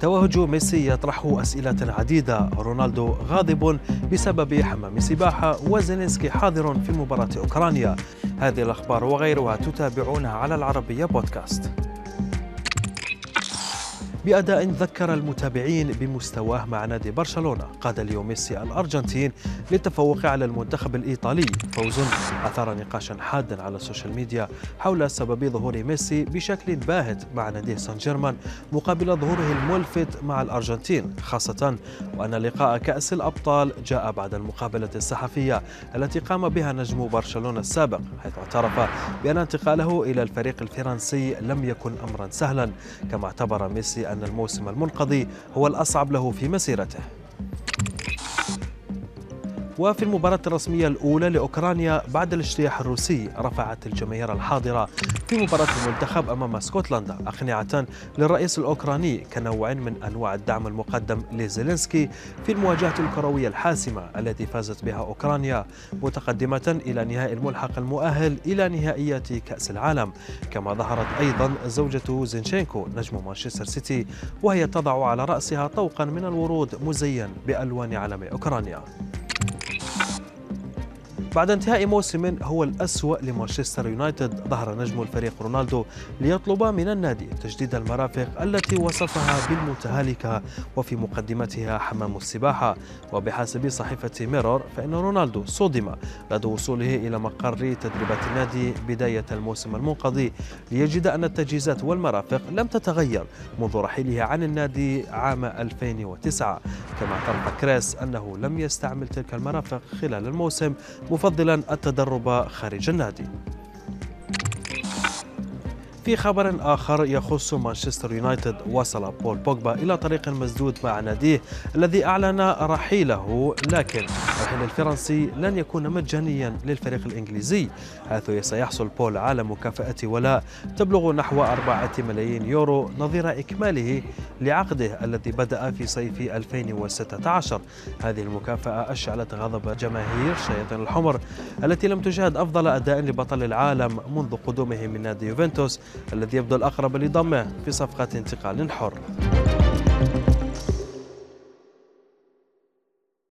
توهج ميسي يطرح أسئلة عديدة. رونالدو غاضب بسبب حمام سباحة وزيلينسكي حاضر في مباراة أوكرانيا. هذه الأخبار وغيرها تتابعونها على العربية بودكاست. بأداء ذكر المتابعين بمستواه مع نادي برشلونة قاد ليو ميسي الأرجنتين للتفوق على المنتخب الإيطالي. فوز أثار نقاشا حادا على السوشيال ميديا حول سبب ظهور ميسي بشكل باهت مع نادي سان جيرمان مقابل ظهوره الملفت مع الأرجنتين خاصة وأن لقاء كأس الأبطال جاء بعد المقابلة الصحفية التي قام بها نجم برشلونة السابق حيث اعترف بأن انتقاله إلى الفريق الفرنسي لم يكن أمرا سهلا كما اعتبر ميسي أن الموسم المنقضي هو الأصعب له في مسيرته. وفي المباراة الرسمية الأولى لأوكرانيا بعد الاجتياح الروسي رفعت الجماهير الحاضرة في مباراة المنتخب أمام اسكتلندا أقنعة للرئيس الأوكراني كنوع من أنواع الدعم المقدم لزيلينسكي في المواجهة الكروية الحاسمة التي فازت بها أوكرانيا متقدمة إلى نهائي الملحق المؤهل إلى نهائيات كأس العالم. كما ظهرت أيضا زوجة زينشينكو نجم مانشستر سيتي وهي تضع على رأسها طوقا من الورود مزين بألوان علم أوكرانيا. بعد انتهاء موسم هو الأسوأ لمانشستر يونايتد. ظهر نجم الفريق رونالدو ليطلب من النادي تجديد المرافق التي وصفها بالمتهالكة وفي مقدمتها حمام السباحة. وبحسب صحيفة ميرور فإن رونالدو صدم لدى وصوله إلى مقر تدريبات النادي بداية الموسم المنقضي ليجد أن التجهيزات والمرافق لم تتغير منذ رحيله عن النادي عام 2009 كما اعترف كريس أنه لم يستعمل تلك المرافق خلال الموسم مفضلا التدرب خارج النادي. في خبر آخر يخص مانشستر يونايتد وصل بول بوجبا إلى طريق مسدود مع ناديه الذي أعلن رحيله لكن الرحيل الفرنسي لن يكون مجانيا للفريق الإنجليزي حيث سيحصل بول على مكافأة ولاء تبلغ نحو أربعة ملايين يورو نظير إكماله لعقده الذي بدأ في صيف 2016 هذه المكافأة أشعلت غضب جماهير الشياطين الحمر التي لم تشاهد أفضل أداء لبطل العالم منذ قدومه من نادي يوفنتوس الذي يبدو الأقرب لضمه في صفقة انتقال حر.